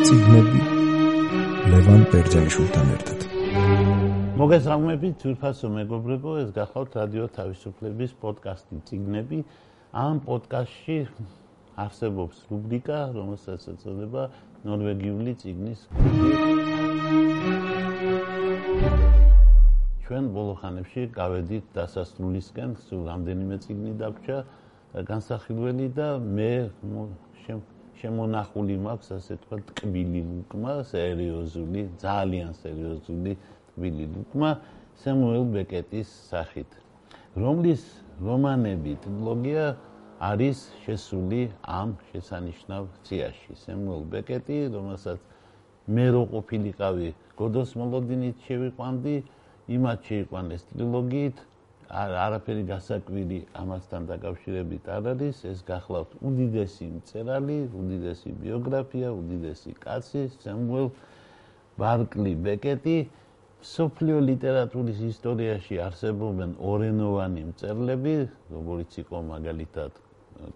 ციგნები ლევან ბერძენიშვილთან ერთად. მოგესალმებით თურფასო მეგობრებო ეს გახლავთ რადიო თავისუფლების პოდკასტი. ციგნები ამ პოდკასტში არსებობს რუბრიკა რომელსაც ეწოდება ნორვეგიული კლუბი ჩვენ ბოლო ხანებში გავედით დასასრულისკენ სულ რამდენიმე ციგნი დაგვჭა განსახილველი და მე შემონახული მაქვს ასე თქვა ტკბილი ლუკმა, სერიოზული, ძალიან სერიოზული ტკბილი ლუკმა სემუელ ბეკეტის სახით. რომლის რომანები ტრილოგია არის შესული ამ შესანიშნავ ციაში. სემუელ ბეკეტი, რომელსაც მე რო ყოფილიყავი გოდოს მოლოდინით შევიყვანდი, იმათ შეიყვანეს ტრილოგიით, არაფერი გასაკვირი ამასთან დაკავშირებით არ არის, ეს გახლავთ უდიდესი მწერალი, უდიდესი ბიოგრაფია, უდიდესი კაცი, სემუელ ბარკლი ბეკეტი. სოფლიო ლიტერატურის ისტორიაში არსებობენ ორენოვანი მწერლები, როგორიც იყო მაგალითად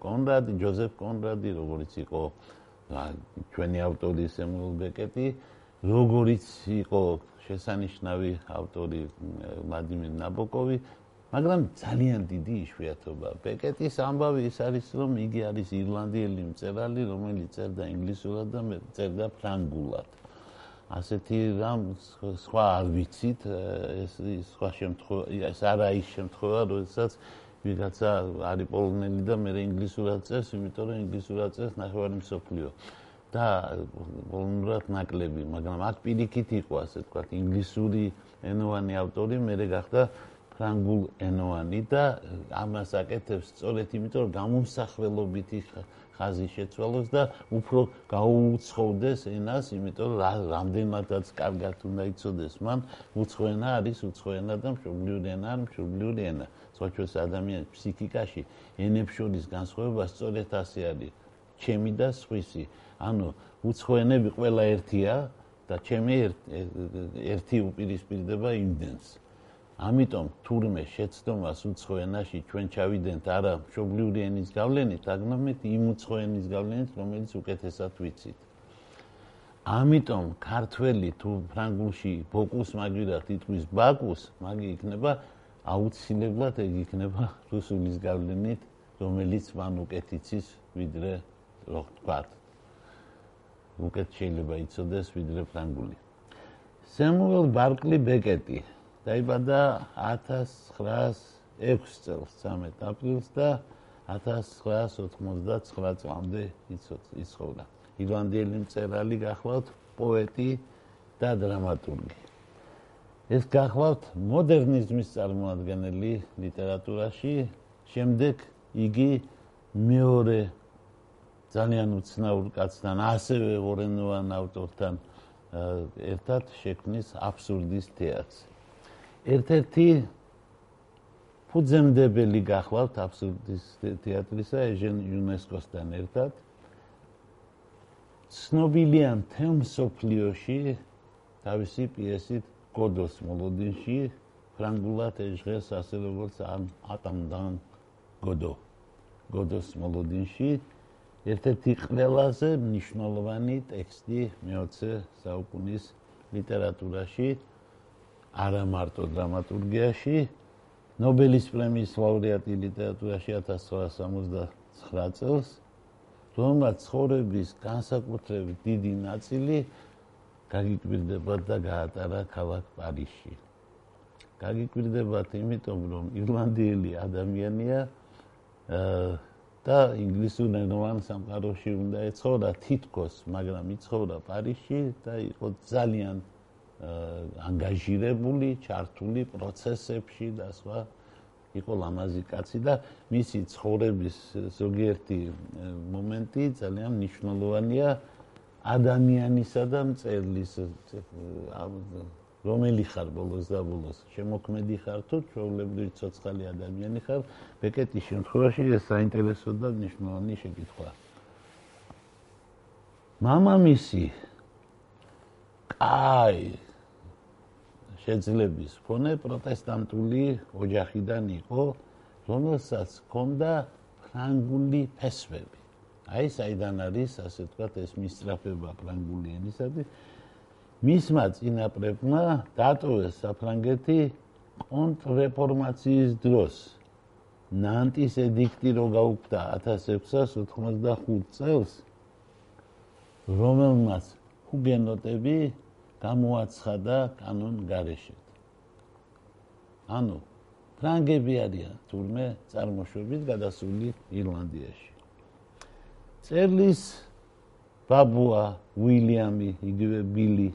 კონრადი, ჯოზეფ კონრადი, როგორიც იყო ჩვენი ავტორი სემუელ ბეკეტი, როგორიც იყო შესანიშნავი ავტორი ვლადიმერ ნაბოკოვი, მაგრამ ძალიან დიდი იშვიათობა. ბეკეტის ამბავი ის არის, რომ იგი არის ირლანდიელი მწერალი, რომელიც წერდა ინგლისურად და წერდა ფრანგულად. ასეთი რამ სხვა არ ვიცით, ეს სხვა შემთხვევა, ეს არა ის შემთხვევა, როდესაც ვიღაცა არის პოლონელი და მე ინგლისურად წერს, იმიტომ რომ ინგლისურად წერს ნახევარი მსოფლიო. და პოლონურად ნაკლები, მაგრამ აქ პირიქით იყო, ასე ვთქვათ, ინგლისური ენოვანი ავტორი, მე გახდა ფრანგულ ენოვანი და ამას აკეთებს სწორედ იმიტომ რომ გამომსახველობითი ხაზი შეცვალოს და უფრო გაუუცხოვდეს ენას, იმიტომ რომ რამდენადაც კარგად უნდა იცოდეს მან, უცხო ენა არის უცხო ენა და მშობლიური ენა არის მშობლიური ენა. სწორედ ადამიანის ფსიქიკაში ენებს შორის განსხვავება სწორედ ასე არის. ჩემი და სხვისი. ანუ უცხო ენები ყველა ერთია და ჩემი ერთი უპირისპირდება იმდენს. ამიტომ თურმე შეცდომას უცხო ენაში ჩვენ ჩავიდენთ არა მშობლიური ენის გავლენით, აგნომეთ იმ უცხო ენის გავლენით, რომელიც უკეთესად ვიცით. ამიტომ ქართველი თუ ფრანგულში ბოკუს მაგვირად იტყვის ბაკუს, მაგი იქნება აუცილებლად ეგ იქნება რუსულის გავლენით, რომელიც მან უკეთ იცის ვიდრე რო ვთქვათ. უკეთ შეიძლება იცოდეს ვიდრე ფრანგული. სემუელ ბარკლი ბეკეტი დაიბადა 1906 წელს 13 აპრილს და 1999 წლამდე იცხოვდა. ირლანდიელი მწერალი გახლავთ, პოეტი და დრამატურგი. ეს გახლავთ მოდერნიზმის წარმოადგენელი ლიტერატურაში. შემდეგ იგი მეორე ძალიან უცნაურ კაცთან, ასევე ორენოვან ავტორთან ერთად შექმნის აბსურდის თეატრს. ერთ-ერთი ფუძემდებელი გახლავთ აბსურდის თეატრისა ეჟენ იუნესკოსთან ერთად. ცნობილია თემ სოფლიოში თავისი პიესით გოდოს მოლოდინში ფრანგულად ეჟღერს ასე როგორც ატამდან გოდო გოდოს მოლოდინში. ერთ-ერთი ყველაზე მნიშვნელოვანი ტექსტი მეოცე საუკუნის ლიტერატურაში არა მარტო დრამატურგიაში ნობელის პრემიის ლაურეატი ლიტერატურაში 1969 წელს რომელმაც ცხოვრების განსაკუთრებით დიდი ნაწილი გაგიკვირდება და გაატარა ქალაქ პარიზში. გაგიკვირდებათ იმიტომ რომ ირლანდიელი ადამიანია და ინგლისურენოვან სამყაროში უნდა ეცხოვრა თითქოს, მაგრამ იცხოვრა პარიზში და იყო ძალიან ანგაჟირებული, ჩართული პროცესებში და სხვა იყო ლამაზი კაცი და მისი ცხოვრების ზოგიერთი მომენტი ძალიან მნიშვნელოვანია ადამიანისა და მწერლის რომელი ხარ ბოლოს და ბოლოს? შემოქმედი ხარ თუ ჩვეულებრივი ცოცხალი ადამიანი ხარ? ბეკეტის შემთხვევაში ეს საინტერესო და მნიშვნელოვანი შეკითხვაა მამამისი კაი შეძლების ფონე პროტესტანტული ოჯახიდან იყო, რომელსაც ჰქონდა ფრანგული ფესვები. აი საიდან არის ასე ვთქვათ ეს მისწრაფება ფრანგული ენისადმი მისმა წინაპრებმა დატოვეს საფრანგეთი კონტრრეფორმაციის დროს ნანტის ედიქტი რო გაუქმდა 1685 წელს რომელმაც ჰუგენოტები გამოაცხადა კანონ გარეშე ანუ ფრანგები არიან თურმე წარმოშობით გადასული ირლანდიაში. წერლის ბაბუა უილიამი იგივე ბილი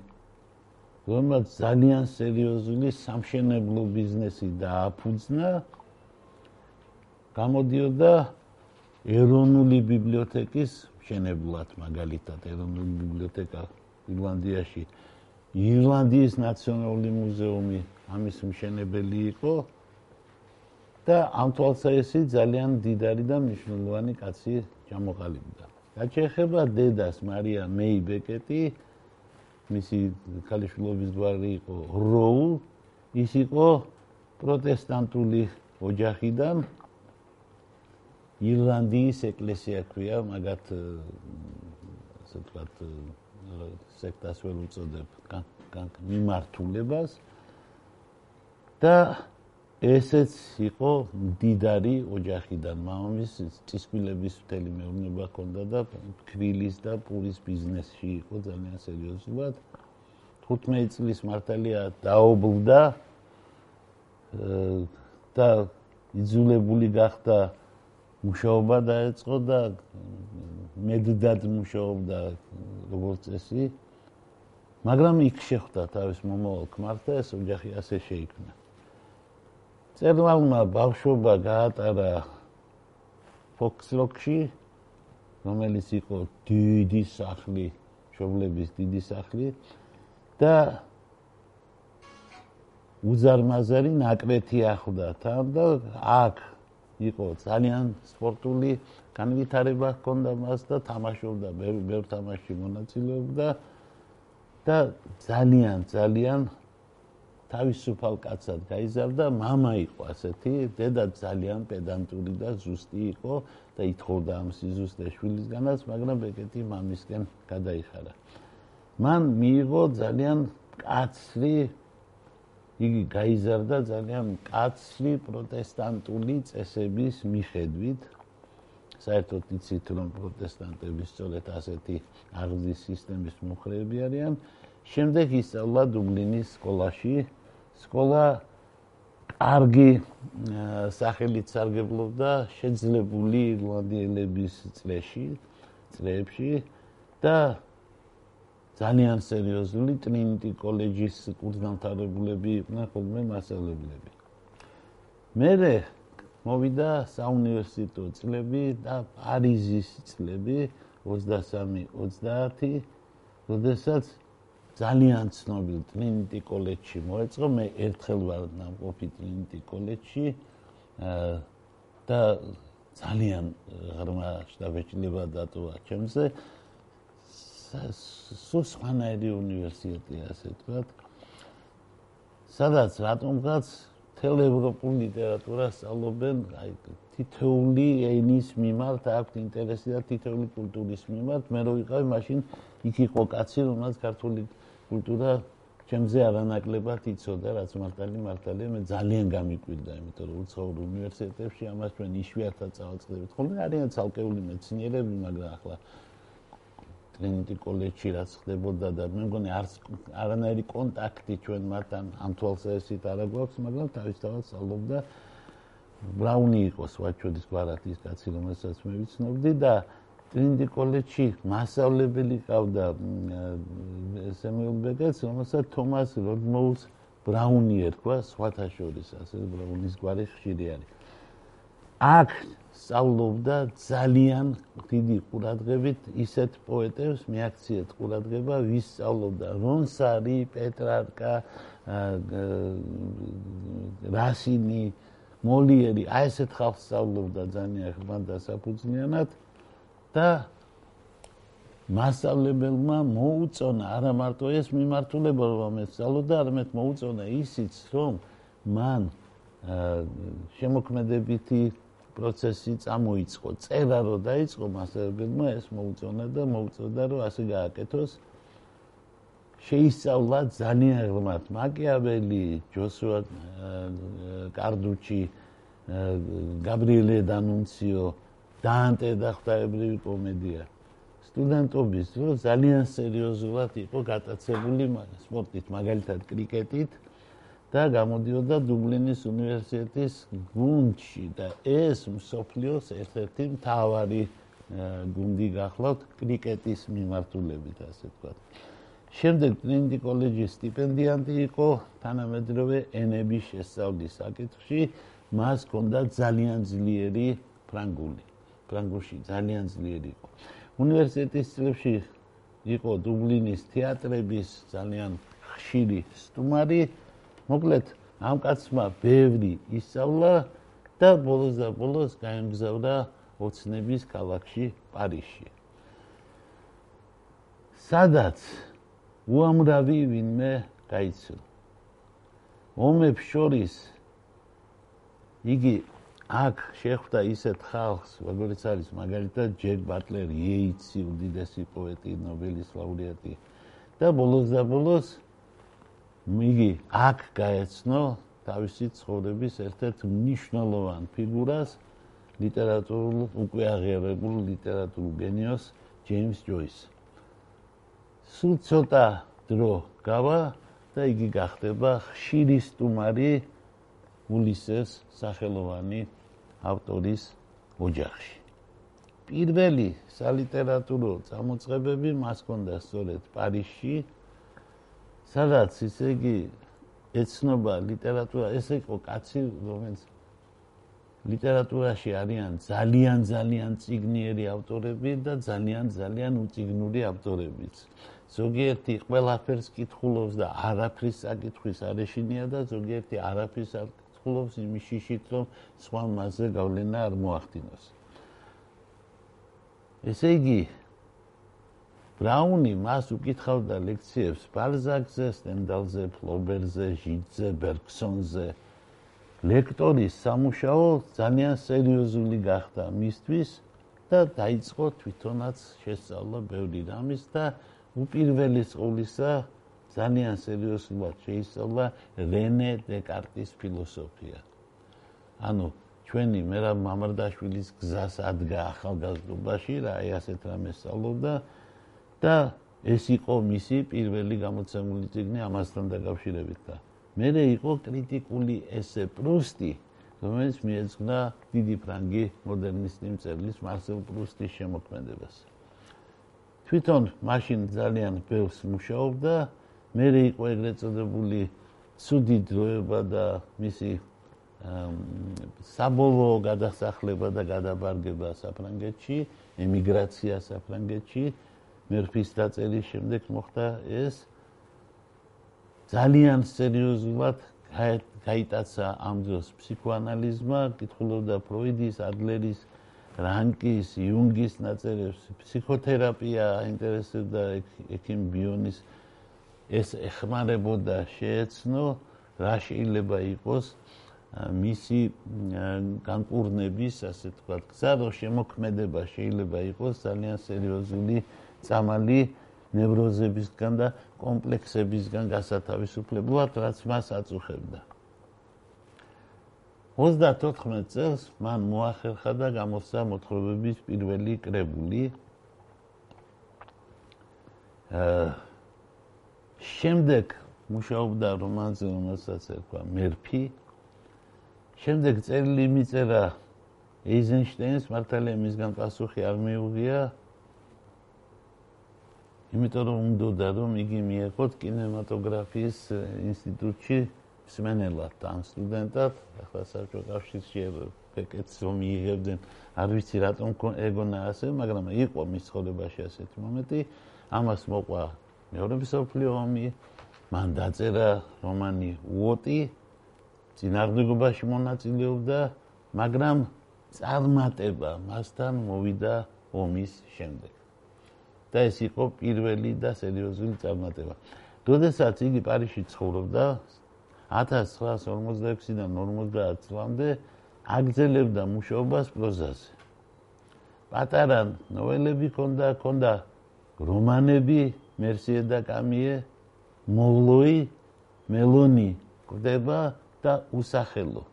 რომელიც ძალიან სერიოზული სამშენებლო ბიზნესი დააფუძნა გამოდიოდა ეროვნული ბიბლიოთეკის მშენებლად მაგალითად ეროვნული ბიბლიოთეკა ირლანდიაში ირლანდიის ნაციონალური მუზეუმი ამის მშენებელი იყო და ამ თვალსაჩინო ძალიან დიდარი და მნიშვნელოვანი კაცი ჩამოყალიბდა. გაჩეხება დედას მარია მეი ბეკეტი მისი ქალიშვილობის გვარი იყო როუ ის იყო პროტესტანტული ოჯახიდან ირლანდიის ეკლესია ქვია მაგათ ასე ვთქვათ სექტას ვერ უწოდებ მიმართულებას და ესეც იყო დიდარი ოჯახიდან. მამამისის წისკვილების მთელი მეურნეობა ჰქონდა და ქვილის და პურის ბიზნესში იყო ძალიან სერიოზულად 15 წლის მართალია დაობლდა და იძულებული გახდა მუშაობა დაეწყო და მედდად მუშაობდა როგორც წესი. მაგრამ იქ შეხვდა თავის მომავალ ქმარს და ეს ოჯახი ასე შეიქმნა. წერვალმა ბავშვობა გაატარა ფოქსლოკში რომელიც იყო დიდი სახლი შობლების დიდი სახლი და უზარმაზარი ნაკრეთი ახლდა თან და აქ იყო ძალიან სპორტული განვითარება ჰქონდა მას და თამაშობდა ბევრ ბევრ თამაშში მონაწილეობდა და ძალიან ძალიან თავისუფალ კაცად გაიზარდა, мама იყო ასეთი, დედა ძალიან პედანტური და ზუსტი იყო და ითხოვდა ამ სიზუსტე შვილისგანაც, მაგრამ ბეკეტი მამისკენ გადაიხარა. მან მიიღო ძალიან კაცრი იგი გაიზარდა ძალიან კაცრი პროტესტანტული წესების მიხედვით. საერთოდ იცით რომ პროტესტანტები სწორედ ასეთი აღზის სისტემის მომხრეები არიან. შემდეგ ისწავლა დუბლინის სკოლაში, სკოლა კარგი სახელით სარგებლობდა შეძლებული ირლანდიელების წრეში, წრეებში და ძალიან სერიოზული ტრინიტი კოლეჯის კურსდამთავრებულები იყვნენ ხოლმე მასწავლებლები. მე მოვიდა საუნივერსიტეტო წლები და პარიზის წლები 23-30, როდესაც ძალიან ცნობილ ტრინიტი კოლეჯში მოეწყო მე ერთხელ ვარ ნამყოფი ტრინიტი კოლეჯში და ძალიან ღრმა შტაბეჭდილება დატოვა ჩემზე სულ სხვანაირი უნივერსიტეტი ასე თქვა სადაც რატომღაც თელ ევროპულ ლიტერატურას სწავლობენ აი თითოეული ენის მიმართ აქვს ინტერესი და თითოეული კულტურის მიმართ. მე რო ვიყავი მაშინ იქ იყო კაცი რომელიც ქართული კულტურა ჩემზე არანაკლებად იცოდა, რაც მართალი მართალია, მე ძალიან გამიკვირდა, იმიტომ რომ უცხოურ უნივერსიტეტებში ამას ჩვენ იშვიათად წავაწყდებით. ხოლმე არიან ცალკეული მეცნიერები, მაგრამ ახლა ტრინიტი კოლეჯში რაც ხდებოდა და მე მგონი არც არანაირი კონტაქტი ჩვენ მათთან ამ თვალსაზრისით არ აგვაქვს, მაგრამ თავისთავად სწავლობდა ბრაუნი იყო სვაჩოდის გვარათის კაცი, რომელსაც მე ვიცნობდი და ტრინიტი კოლეჯში მასწავლებელი ყავდა სემიულ ბეკეტს, რომელსაც თომას როდმოულს ბრაუნი ერქვა, სხვათა შორის, ასე ბრაუნის გვარი ხშირი არის. აქ სწავლობდა ძალიან დიდი ყურადღებით ისეთ პოეტებს, მეაქციეთ ყურადღება, ვის სწავლობდა რონსარი, პეტრარკა, რასინი, მოლიერი, აი ესეთ ხალხს სწავლობდა ძალიან ხმან და საფუძვლიანად. და მასწავლებელმა მოუწონა არა მარტო ეს მიმართულება რომ ესწავლოდა, არამედ მოუწონა ისიც რომ მან შემოქმედებითი პროცესი წამოიწყო, წერა რო დაიწყო მასწავლებელმა ეს მოუწონა და მოუწოდა რომ ასე გააკეთოს. შეისწავლა ძალიან ღრმად მაკიაველი, ჯოსუა კარდუჩი, გაბრიელე დანუნციო, დანტე და ღვთაებრივი კომედია. სტუდენტობის დრო ძალიან სერიოზულად იყო გატაცებული სპორტით, მაგალითად კრიკეტით და გამოდიოდა დუბლინის უნივერსიტეტის გუნდში და ეს მსოფლიოს ერთ-ერთი მთავარი გუნდი გახლავთ კრიკეტის მიმართულებით, ასე ვთქვათ. შემდეგ ტრინიტი კოლეჯის სტიპენდიანტი იყო თანამედროვე ენების შესწავლის საკითხში, მას ჰქონდა ძალიან ძლიერი ფრანგული. ფრანგულში ძალიან ძლიერი იყო. უნივერსიტეტის წლებში იყო დუბლინის თეატრების ძალიან ხშირი სტუმარი. მოკლედ, ამ კაცმა ბევრი ისწავლა და ბოლოს და ბოლოს გაემგზავრა ოცნების ქალაქში პარიზში. სადაც უამრავი ვინმე გაიცნო. ომებს შორის იგი აქ შეხვდა ისეთ ხალხს, როგორც არის მაგალითად ჯეკ ბატლერი, იეიცი, უდიდესი პოეტი, ნობელის ლაურეატი და ბოლოს და ბოლოს იგი აქ გაეცნო თავისი ცხოვრების ერთ-ერთ მნიშვნელოვან ფიგურას, ლიტერატურულ უკვე აღიარებულ ლიტერატურულ გენიოს ჯეიმს ჯოის. სულ ცოტა დრო გავა და იგი გახდება ხშირი სტუმარი ულისეს სახელოვანი ავტორის ოჯახში. პირველი სალიტერატურო წამოწყებები მას ჰქონდა სწორედ პარიზში, სადაც ისე იგი ეცნობა ლიტერატურა, ესე იყო კაცი, რომელიც ლიტერატურაში არიან ძალიან ძალიან ციგნიერი ავტორები და ძალიან ძალიან უციგნური ავტორებიც. ზოგიერთი ყველაფერს კითხულობს და არაფრის საკითხვის არ ეშინია და ზოგიერთი არაფრის არ ხულობს იმის შიშით, რომ სხვა მასზე გავლენა არ მოახდინოს. ესე იგი ბრაუნი მას უკითხავდა ლექციებს ბალზაკზე, სტენდალზე, ფლობერზე, ჟიძზე, ბერგსონზე. ლექტორის სამუშაო ძალიან სერიოზული გახდა მისთვის და დაიწყო თვითონაც შესწავლა ბევრი რამის და უპირველი სკოლისა ძალიან სერიოზულად შეისწავლა რენე დეკარტის ფილოსოფია. ანუ ჩვენი მერაბ მამარდაშვილის გზას ადგა ახალგაზრდობაში, რა აი ასეთ რამეს სწავლობდა და ეს იყო მისი პირველი გამოცემული წიგნი ამასთან დაკავშირებით და მერე იყო კრიტიკული ესე პრუსტი, რომელიც მიეძღვნა დიდი ფრანგი მოდერნისტი მწერლის მარსელ პრუსტის შემოქმედებას. თვითონ მაშინ ძალიან ბევრს მუშაობდა მე იყო ეგრეთ წოდებული ცუდი დროება და მისი საბოლოო გადასახლება და გადაბარგება საფრანგეთში, ემიგრაცია საფრანგეთში, მერფის დაწერის შემდეგ მოხდა ეს ძალიან სერიოზულად გაიტაცა ამ დროს ფსიქოანალიზმა, კითხულობდა ფროიდის, ადლერის, რანკის, იუნგის ნაწერებს, ფსიქოთერაპია აინტერესებდა ექიმ ბიონის. ეს ეხმარებოდა შეეცნო რა შეიძლება იყოს მისი განკურნების ასე თქვა გზა რომ შემოქმედება შეიძლება იყოს ძალიან სერიოზული წამალი ნევროზებისგან და კომპლექსებისგან გასათავისუფლებლად რაც მას აწუხებდა 34 წელს მან მოახერხა და გამოსცა მოთხრობების პირველი კრებული შემდეგ მუშაობდა რომანზე, რომელსაც ერქვა მერფი. შემდეგ წერილი მიწერა ეიზენშტეინს, მართალია მისგან პასუხი არ მიუღია. იმიტომ რომ უნდოდა რომ იგი მიეღოთ კინემატოგრაფიის ინსტიტუტში მსმენელად და სტუდენტად, ახლა საბჭო კავშირში ეკეთს რომ მიიღებდნენ, არ ვიცი რატომ ეგონა ასე, მაგრამ იყო მის ცხოვრებაში ასეთი მომენტი, ამას მოყვა მეორე მსოფლიო ომი. მან დაწერა რომანი უოტი. წინარდგებაში მონაწილეობდა მაგრამ წარმატება მასთან მოვიდა ომის შემდეგ და ეს იყო პირველი და სერიოზული წარმატება. როდესაც იგი პარიზში ცხოვრობდა 1946-დან 50 წლამდე აგზელებდა მუშაობას პროზაზე. პატარა ნოველები ქონდა, ქონდა რომანები, მერსიე და კამიე, მოლოი, მელონი, გვდება და უსახელო.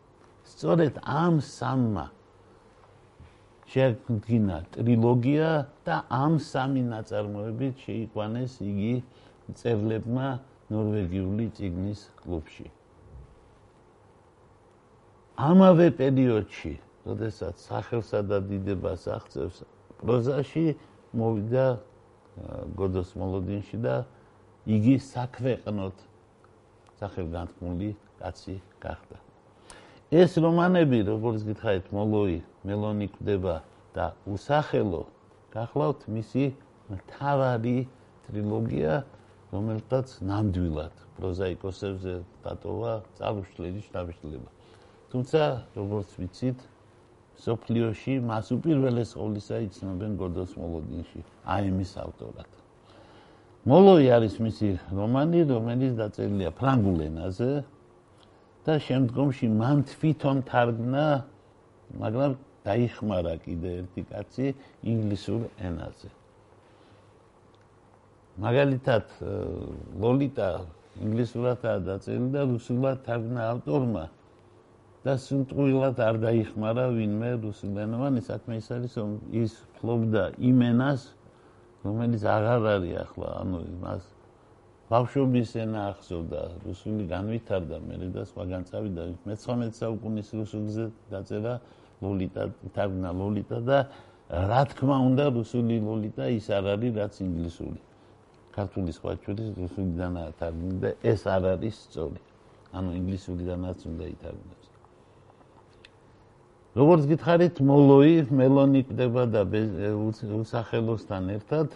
სწორედ ამ სამმა შეგვინა ტრილოგია და ამ სამი ნაწარმოებით შეიყვანეს იგი წერლებმა ნორვეგიული ციგნის კლუბში. ამავე პერიოდში, როდესაც სახელსა და დიდებას აღწევს პროზაში, მოვიდა გოდოს მოლოდინში და იგი საქვეყნოთ სახელგანთქმული კაცი გახდა. ეს რომანები, როგორც გითხარით, მოლოი, მელონი კვდება და უსახელო, გახლავთ მისი მთავარი ტრილოგია, რომელთაც ნამდვილად პროზაიკოსებზე დატოვა წარუშლელი შტაბშტილება. თუმცა, როგორც ვიცით, სოფლიოში მას უპირველეს ყოვლისა იცნობენ გოდოს მოლოდინში, აემის ავტორად. მოლოი არის მისი რომანი, რომელიც დაწერილია ფრანგულ ენაზე და შემდგომში მან თვითონ თარგმნა, მაგრამ დაიხმარა კიდე ერთი კაცი ინგლისურ ენაზე. მაგალითად, ლოლიტა ინგლისურადაა დაწერილი და რუსულად თარგმნა ავტორმა და სუნტყვილად არ დაიხმარა ვინმე რუსულენოვანი საქმე ის არის რომ ის ფლობდა იმენას რომელიც აღარ არის ახლა ანუ მას ბავშვობის ენა ახსოვდა რუსული განვითარდა მე და სხვაგან წავიდა მე-19 საუკუნის რუსულზე დაწერა ლოლიტა თარგმნა ლოლიტა და რა თქმა უნდა რუსული ლოლიტა ის არ არის რაც ინგლისური ქართული სხვა ჩვენის რუსულიდანაა თარგმნილი და ეს არ არის სწორი. ანუ ინგლისურიდანაც უნდა ითარგმნოს როგორც გითხარით, მოლოი მელონი კდება და უსახელოსთან ერთად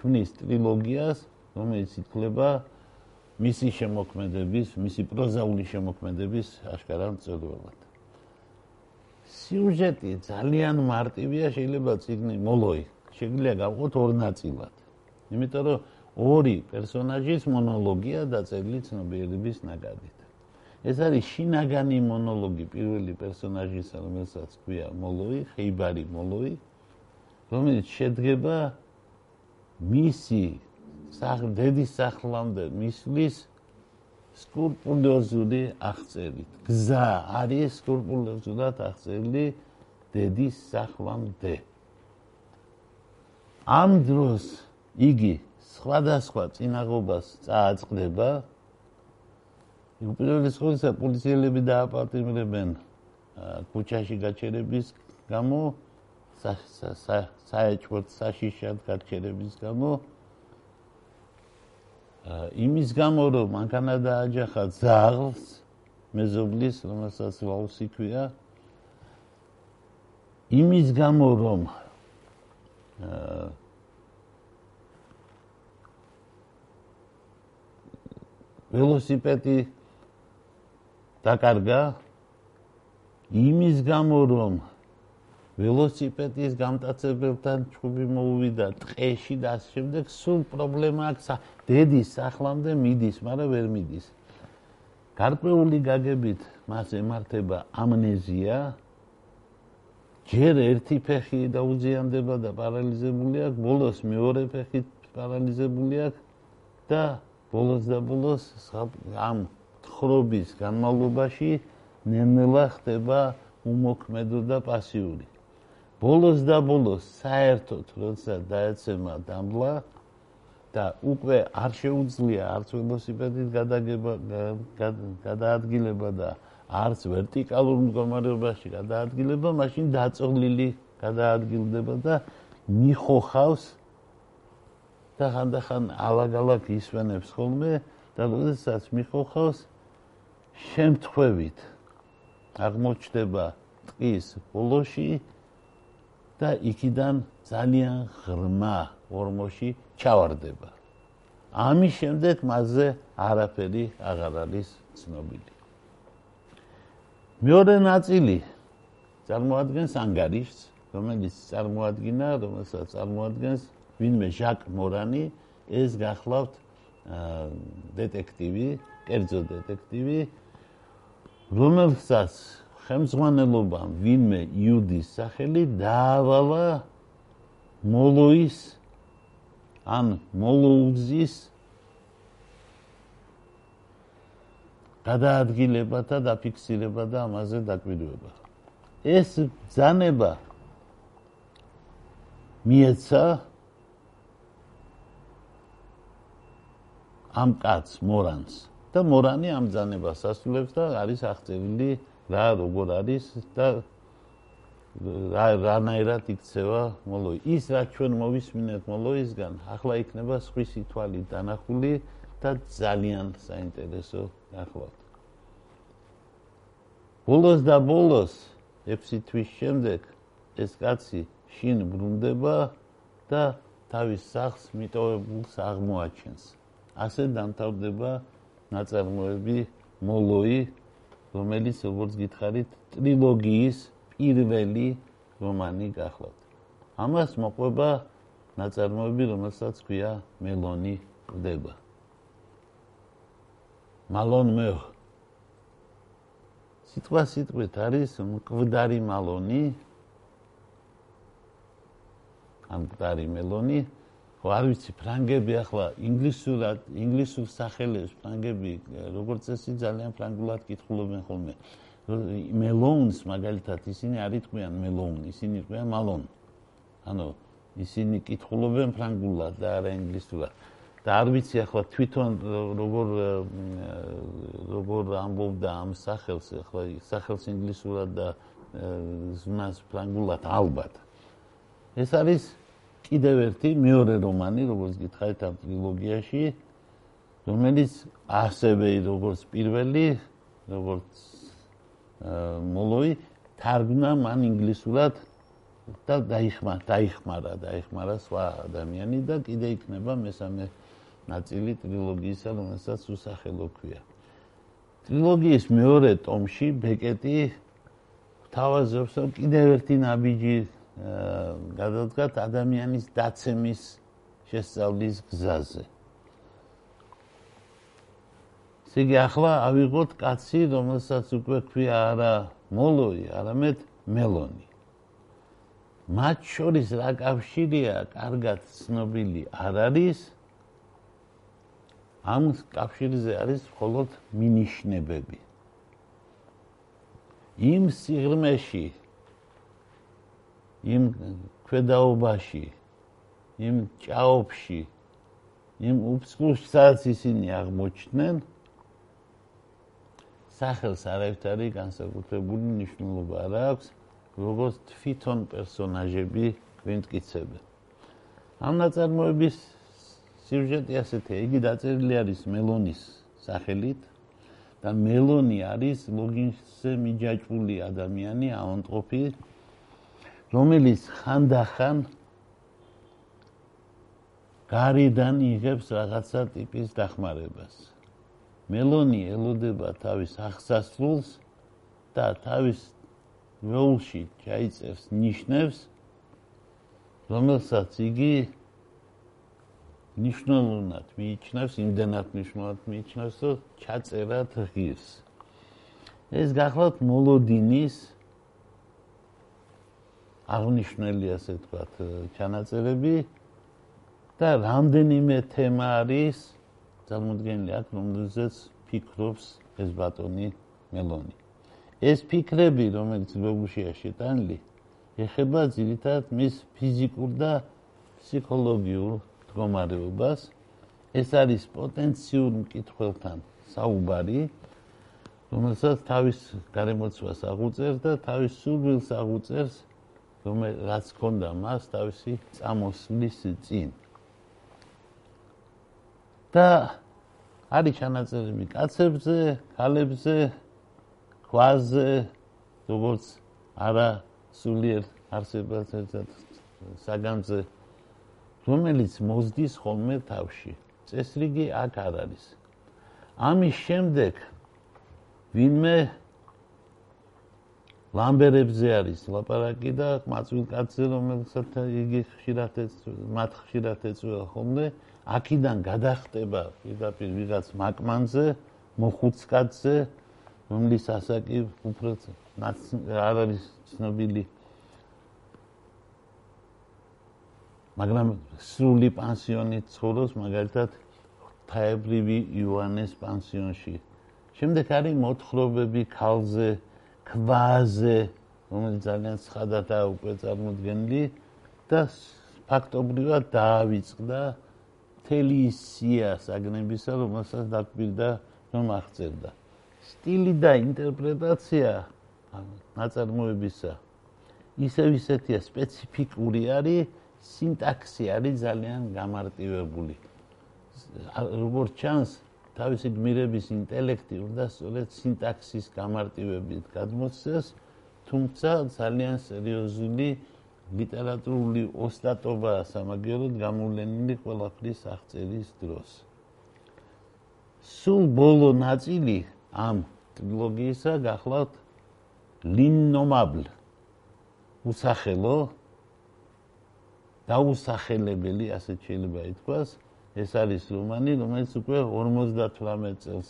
ქმნის ტრილოგიას, რომელიც ითვლება მისი შემოქმედების, მისი პროზაული შემოქმედების აშკარა მწერლად. სიუჟეტი ძალიან მარტივია, შეიძლება ციგნი მოლოი შეგვიძლია გავყოთ ორ ნაწილად. იმიტომ რომ ორი პერსონაჟის მონოლოგია დაწერილი ცნობიერების ნაკადით. ეს არის შინაგანი მონოლოგი პირველი პერსონაჟისა, რომელსაც ქვია მოლოი, ხეიბარი მოლოი, რომელიც შედგება მისი სახლ-დედის სახლამდე მისვლის სკულპტურული აღწერით. გზა არის სკულპტურულად აღწერილი დედის სახლამდე. ამ დროს იგი სხვადასხვა წინაღობას წააწყდება უპირველეს ყოვლისა პოლიციელები დააპატიმრებენ ქუჩაში გაჩერების გამო საერთოდ საშიშად გაჩერების გამო იმის გამო რომ მანქანა დააჯახა ზაღლს მეზობლის რომელსაც ვაუსი ქვია იმის გამო რომ ველოსიპედი დაკარგა იმის გამო რომ ველოსიპედის გამტაცებელთან ჩხუბი მოუვიდა ტყეში და ამ შემდეგ სულ პრობლემა აქვს დედის სახლამდე მიდის, მაგრამ ვერ მიდის. გარკვეული გაგებით მას ემართება ამნეზია. ჯერ ერთი ფეხი დაუზიანდება და პარალიზებული აქვს, ბოლოს მეორე ფეხი პარალიზებული აქვს და ბოლოს და ბოლოს ამ ხრობის განმავლობაში ნენელა ხდება უმოქმედო და პასიური. ბოლოს და ბოლოს საერთოდ როცა დაეცემა დამბლა და უკვე არ შეუძლია არც ველოსიპედით გადაგება გადაადგილება და არც ვერტიკალურ მდგომარეობაში გადაადგილება, მაშინ დაწოლილი გადაადგილდება და მიხოხავს და ხანდახან ალაგ-ალაგ ისვენებს ხოლმე და როდესაც მიხოხავს შემთხვევით აღმოჩნდება ტყის ბოლოში და იქიდან ძალიან ღრმა ორმოში ჩავარდება. ამის შემდეგ მასზე არაფერი აღარ არის ცნობილი. მეორე ნაწილი წარმოადგენს ანგარიშს, რომელიც წარმოადგენა, რომელსაც წარმოადგენს ვინმე ჟაკ მორანი, ეს გახლავთ დეტექტივი, კერძო დეტექტივი, რომელსაც ხელმძღვანელობამ ვინმე იუდის სახელი დაავალა მოლოის ან მოლოუძის გადაადგილება და დაფიქსირება და ამაზე დაკვირვება. ეს ბძანება მიეცა ამ კაც მორანს და მორანი ამ ბძანებას ასრულებს და არის აღწერილი რა როგორ არის და რა რანაირად იქცევა მოლოი. ის რაც ჩვენ მოვისმინეთ მოლოისგან, ახლა იქნება სხვისი თვალით დანახული და ძალიან საინტერესო ახლავთ. ბოლოს და ბოლოს 6 თვის შემდეგ ეს კაცი შინ ბრუნდება და თავის სახს მიტოვებულს აღმოაჩენს. ასე დამთავრდება ნაწარმოები მოლოი, რომელიც როგორც გითხარით, ტრილოგიის პირველი რომანი გახლავთ. ამას მოყვება ნაწარმოები, რომელსაც ქვია მელონი ყვდება. მალონ მე სიტყვა სიტყვით არის მკვდარი მალონი ამ მკვდარი მელონი არ ვიცი ფრანგები ახლა ინგლისურად ინგლისურ სახელებს ფრანგები როგორც წესი ძალიან ფრანგულად კითხულობენ ხოლმე. მელონს მაგალითად ისინი არ იტყვიან მელონ ისინი იტყვიან მალონ. ანუ ისინი კითხულობენ ფრანგულად და არა ინგლისურად. და არ ვიცი ახლა თვითონ როგორ როგორ ამბობდა ამ სახელს ახლა სახელს ინგლისურად და ზნას ფრანგულად ალბათ. ეს არის კიდევ ერთი მეორე რომანი როგორც გითხარით ამ ტრილოგიაში რომელიც ასევე როგორც პირველი როგორც მოლოი თარგმნა მან ინგლისურად და დაიხმარა დაიხმარა დაიხმარა სხვა ადამიანი და კიდე იქნება მესამე ნაწილი ტრილოგიისა, რომელსაც უსახელო ქვია. ტრილოგიის მეორე ტომში ბეკეტი თავაზობს, რომ კიდევ ერთი ნაბიჯი გადადგათ ადამიანის დაცემის შესწავლის გზაზე. სიგი ახლა ავიღოთ კაცი, რომელსაც უკვე ქვია არა მოლოი, არამედ მელონი. მათ შორის რა კავშირია, კარგად ცნობილი არ არის. ამ კავშირზე არის მხოლოდ მინიშნებები. იმ სიღრმეში იმ ქვედაობაში იმ ჭაობში იმ უფსკუსაც ისინი აღმოჩნდნენ. სახელს არავითარი განსაკუთრებული მნიშვნელობა არ აქვს როგორც თვითონ პერსონაჟები ვიმტკიცებენ ამ ნაწარმოების სიუჟეტი ასეთია, იგი დაწერილი არის მელონის სახელით და მელონი არის ლოგინსზე მიჯაჭვული ადამიანი, აონტროპი, რომელიც ხანდახან გარიდან იღებს რაღაცა ტიპის დახმარებას. მელონი ელოდება თავის აღსასრულს და თავის როლში ჩაიწერს ნიშნებს, რომელსაც იგი ნიშნულად მიიჩნევს, იმდენად ნიშნულად მიიჩნევს, რომ ჩაწერა დღის. ეს გახლავთ მოლოდინის აღნიშნელი ასე ვთქვათ ჩანაწერები და რამდენიმე თემა არის წარმოდგენილი აქ, რომელზეც ფიქრობს ეს ბატონი მელონი. ეს ფიქრები, რომელიც ლოგუშია შეტანილი, ეხება ძირითადად მის ფიზიკურ და ფსიქოლოგიურ მდგომარეობას ეს არის პოტენციურ მკითხველთან საუბარი რომელსაც თავის გარემოცვას აღუწერს და თავის სულვილს აღუწერს რომელიც ქონდა მას თავისი წამოსვლის წინ და არის ჩანაწერები კაცებზე, ქალებზე, ქვაზე, როგორც არა სულიერ არსებად ერთად საგანზე რომელიც მოზდის ხოლმე თავში. წესრიგი აქ არ არის. ამის შემდეგ ვინმე ლამბერებზე არის ლაპარაკი და მაწვილ კაცზე რომელსაც იგი ხშირად მათ ხშირად ეწვევა. ხოლმე აქიდან გადახტება პირდაპირ ვიღაც მაკმანზე მოხუც კაცზე რომლის ასაკი უფრო არ არის ცნობილი. მაგრამ სრული პანსიონით ცხოვრობს მაგალითად თაებრივი იოანეს პანსიონში. შემდეგ არის მოთხრობები ქალზე ქვაზე რომელიც ძალიან ცხადადა უკვე წარმოდგენილი და ფაქტობრივად დაავიწყდა თელი სია საგნებისა რომელსაც დაკბირდა რომ აღწერდა. სტილი და ინტერპრეტაცია ნაწარმოებისა. ისევ ისეთია სპეციფიკური არის სინტაქსი არის ძალიან გამარტივებული. როგორც ჩანს თავისი გმირების ინტელექტი უნდა სწორედ სინტაქსის გამარტივებით გადმოცეს თუმცა ძალიან სერიოზული ლიტერატურული ოსტატობა სამაგიეროდ გამოვლენილი ყველაფრის აღწერის დროს. სულ ბოლო ნაწილი ამ ტრილოგიისა გახლავთ ლინომაბლ უსახელო დაუსახელებელი ასე შეიძლება ითქვას ეს არის რომანი რომელიც უკვე 58 წელს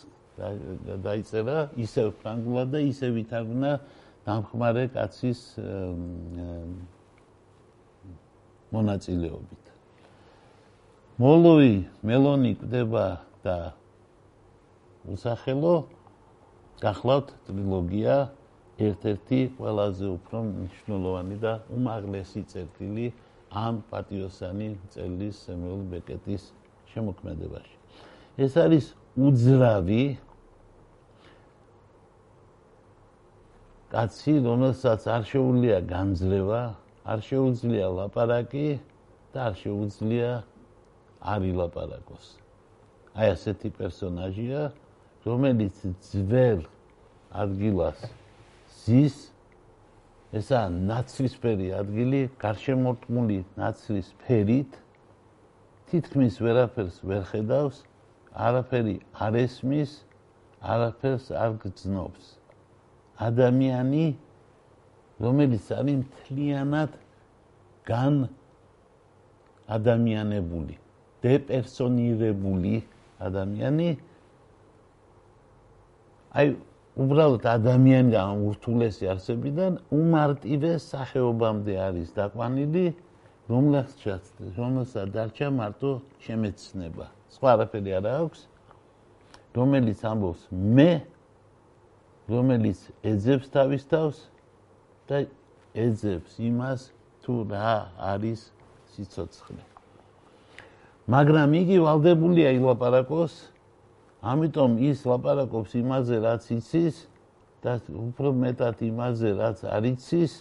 დაიწერა ისევ ფრანგულად და ისევ ითარგმნა დამხმარე კაცის მონაწილეობით. მოლოვი მელონი კვდება და უსახელო გახლავთ ტრილოგია ერთ-ერთი ყველაზე უფრო მნიშვნელოვანი და უმაღლესი წერტილი ამ პატიოსანი წელის სემიულ ბეკეტის შემოქმედებაში. ეს არის უძრავი კაცი, რომელსაც არ შეუძლია განძლევა, არ შეუძლია ლაპარაკი და არ შეუძლია არ ილაპარაკოს. აი ასეთი პერსონაჟია, რომელიც ძველ ადგილას ზის ესა ნაცრისფერი ადგილი, გარშემორტყმული ნაცრის ფერით თითქმის ვერაფერს ვერ ხედავს, არაფერი არ ესმის, არაფერს არ გძნობს. ადამიანი რომელიც არის მთლიანად გან ადამიანებული, დეპერსონირებული ადამიანი აი უბრალოდ ადამიანგან ურთულესი არსებიდან უმარტივე სახეობამდე არის დაყვანილი რომელსაც რომელსაც დარჩა მარტო შემეცნება. სხვა არაფერი არ აქვს. რომელიც ამბობს მე რომელიც ეძებს თავის თავს და ეძებს იმას თუ რა არის სიცოცხლე. მაგრამ იგი ვალდებულია ილაპარაკოს ამიტომ ის ლაპარაკობს იმაზე რაც იცის და უფრო მეტად იმაზე რაც არ იცის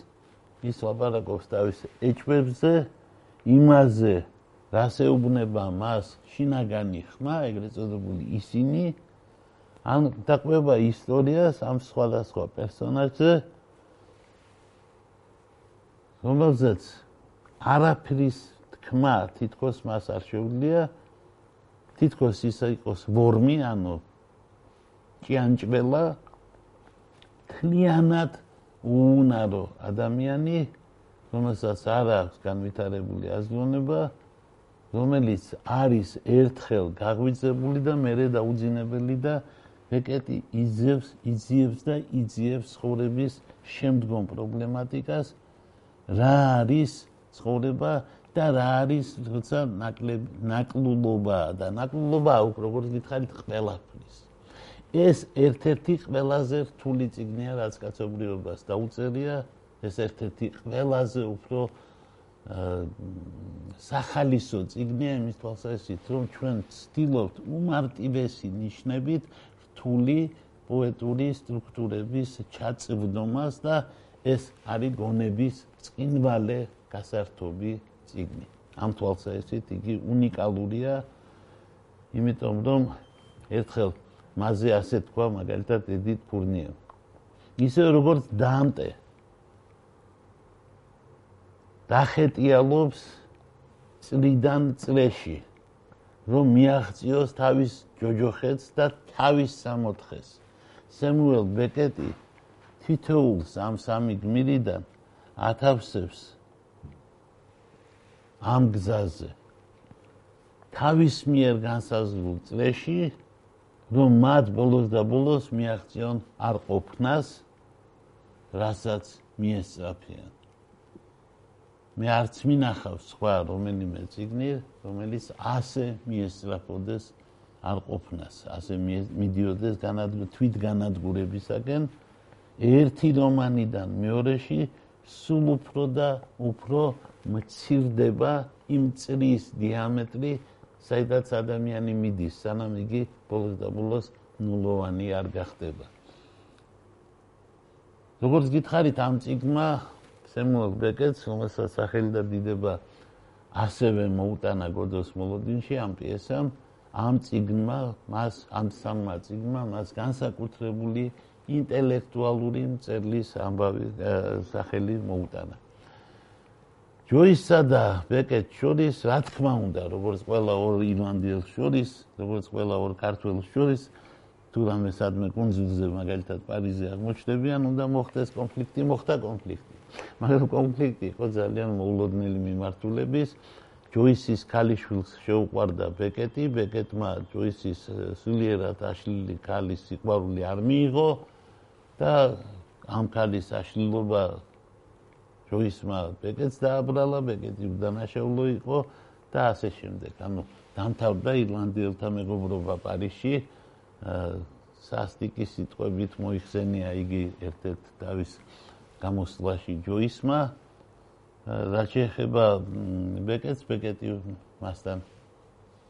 ის ლაპარაკობს თავის ეჭვებზე იმაზე რას ეუბნება მას შინაგანი ხმა ეგრეთ წოდებული ისინი. ან დაყვება ისტორიას ამ სხვადასხვა პერსონაჟზე. რომელზეც არაფრის თქმა თითქოს მას არ შეუძლია. თითქოს ის იყოს ვორმი ანუ ჭიანჭველა თლიანად უნარო ადამიანი, რომელსაც არ აქვს განვითარებული აზროვნება, რომელიც არის ერთხელ გაღვიძებული და მერე დაუძინებელი და ეკეტი იძევს, იძიებს და იძიებს ცხოვრების შემდგომ პრობლემატიკას, რა არის ცხოვრება და რა არის როცა ნაკლულობა და ნაკლულობა უკვე როგორც გითხარით ყველაფრის. ეს ერთ-ერთი ყველაზე რთული ციგნია რაც კაცობრიობას დაუწერია. ეს ერთ-ერთი ყველაზე უფრო სახალისო ციგნია იმის თვალსაზრისით რომ ჩვენ ვცდილობთ უმარტივესი ნიშნებით რთული პოეტური სტრუქტურების ჩაწვდომას და ეს არის გონების წინვალე გასართობი ციგნი ამ თვალსაზრისით იგი უნიკალურია იმიტომ რომ ერთხელ მასზე ასე თქვა მაგალითად ედით ფურნიო ისე როგორც დანტე დახეტიალობს წლიდან წლეში რომ მიაღწიოს თავის ჯოჯოხეთს და თავის სამოთხეს. სემუელ ბეკეტი თითოეულს ამ სამი გმირიდან ათავსებს ამ გზაზე. თავის მიერ განსაზღვრულ წლეში რომ მათ ბოლოს და ბოლოს მიაღწიონ არ ყოფნას რასაც მიესწრაფიან. მე არც მინახავ სხვა რომელიმე ციგნი, რომელიც ასე მიესწრაფოდეს არ ყოფნას, ასე მიდიოდეს განადგურ თვით განადგურებისაკენ ერთი რომანიდან მეორეში სულ უფრო და უფრო მცირდება იმ წრის დიამეტრი, საიდაც ადამიანი მიდის, სანამ იგი ბოლოს და ბოლოს ნულოვანი არ გახდება. როგორც გითხარით ამ ციგმა სემუელ ბეკეტს, რომელსაც სახელი და დიდება ასევე მოუტანა გოდოს მოლოდინში ამ პიესამ, ამ ციგმა, მას ამ სამმა ციგმა მას განსაკუთრებული ინტელექტუალური წერლის ამბავი სახელი მოუტანა. ჯოისსა და ბეკეტ შორის, რა თქმა უნდა, როგორც ყველა ორ ირლანდიელს შორის, როგორც ყველა ორ ქართველს შორის, თუ რამე სადმე კონძულზე მაგალითად პარიზზე აღმოჩნდებიან, უნდა მოხდეს კონფლიქტი, მოხდა კონფლიქტი. მაგრამ კონფლიქტი იყო ძალიან მოულოდნელი მიმართულების. ჯოისის ქალიშვილს შეუყვარდა ბეკეტი, ბეკეტმა ჯოისის სულიერად აშლილი ქალის სიყვარული არ მიიღო და ამ ქალის აშლილობა ჯოისმა ბეკეტს დააბრალა, ბეკეტი უდანაშაულო იყო და ასე შემდეგ. ანუ დამთავრდა ირლანდიელთა მეგობრობა პარიზში. სასტიკის სიტყვებით მოიხსენია იგი ერთ-ერთ დავის გამოსვლაში ჯოისმა. რაც შეეხება ბეკეტს, ბეკეტი მასთან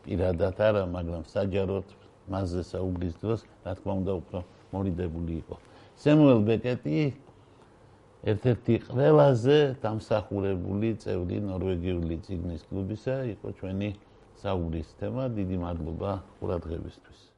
პირადად არა, მაგრამ საჯაროდ მასზე საუბრის დროს, რა თქმა უნდა, უფრო მორიდებული იყო. სემუელ ბეკეტი ერთ-ერთი ყველაზე დამსახურებული წევრი ნორვეგიული ციგნის კლუბისა იყო ჩვენი საუბრის თემა. დიდი მადლობა ყურადღებისთვის.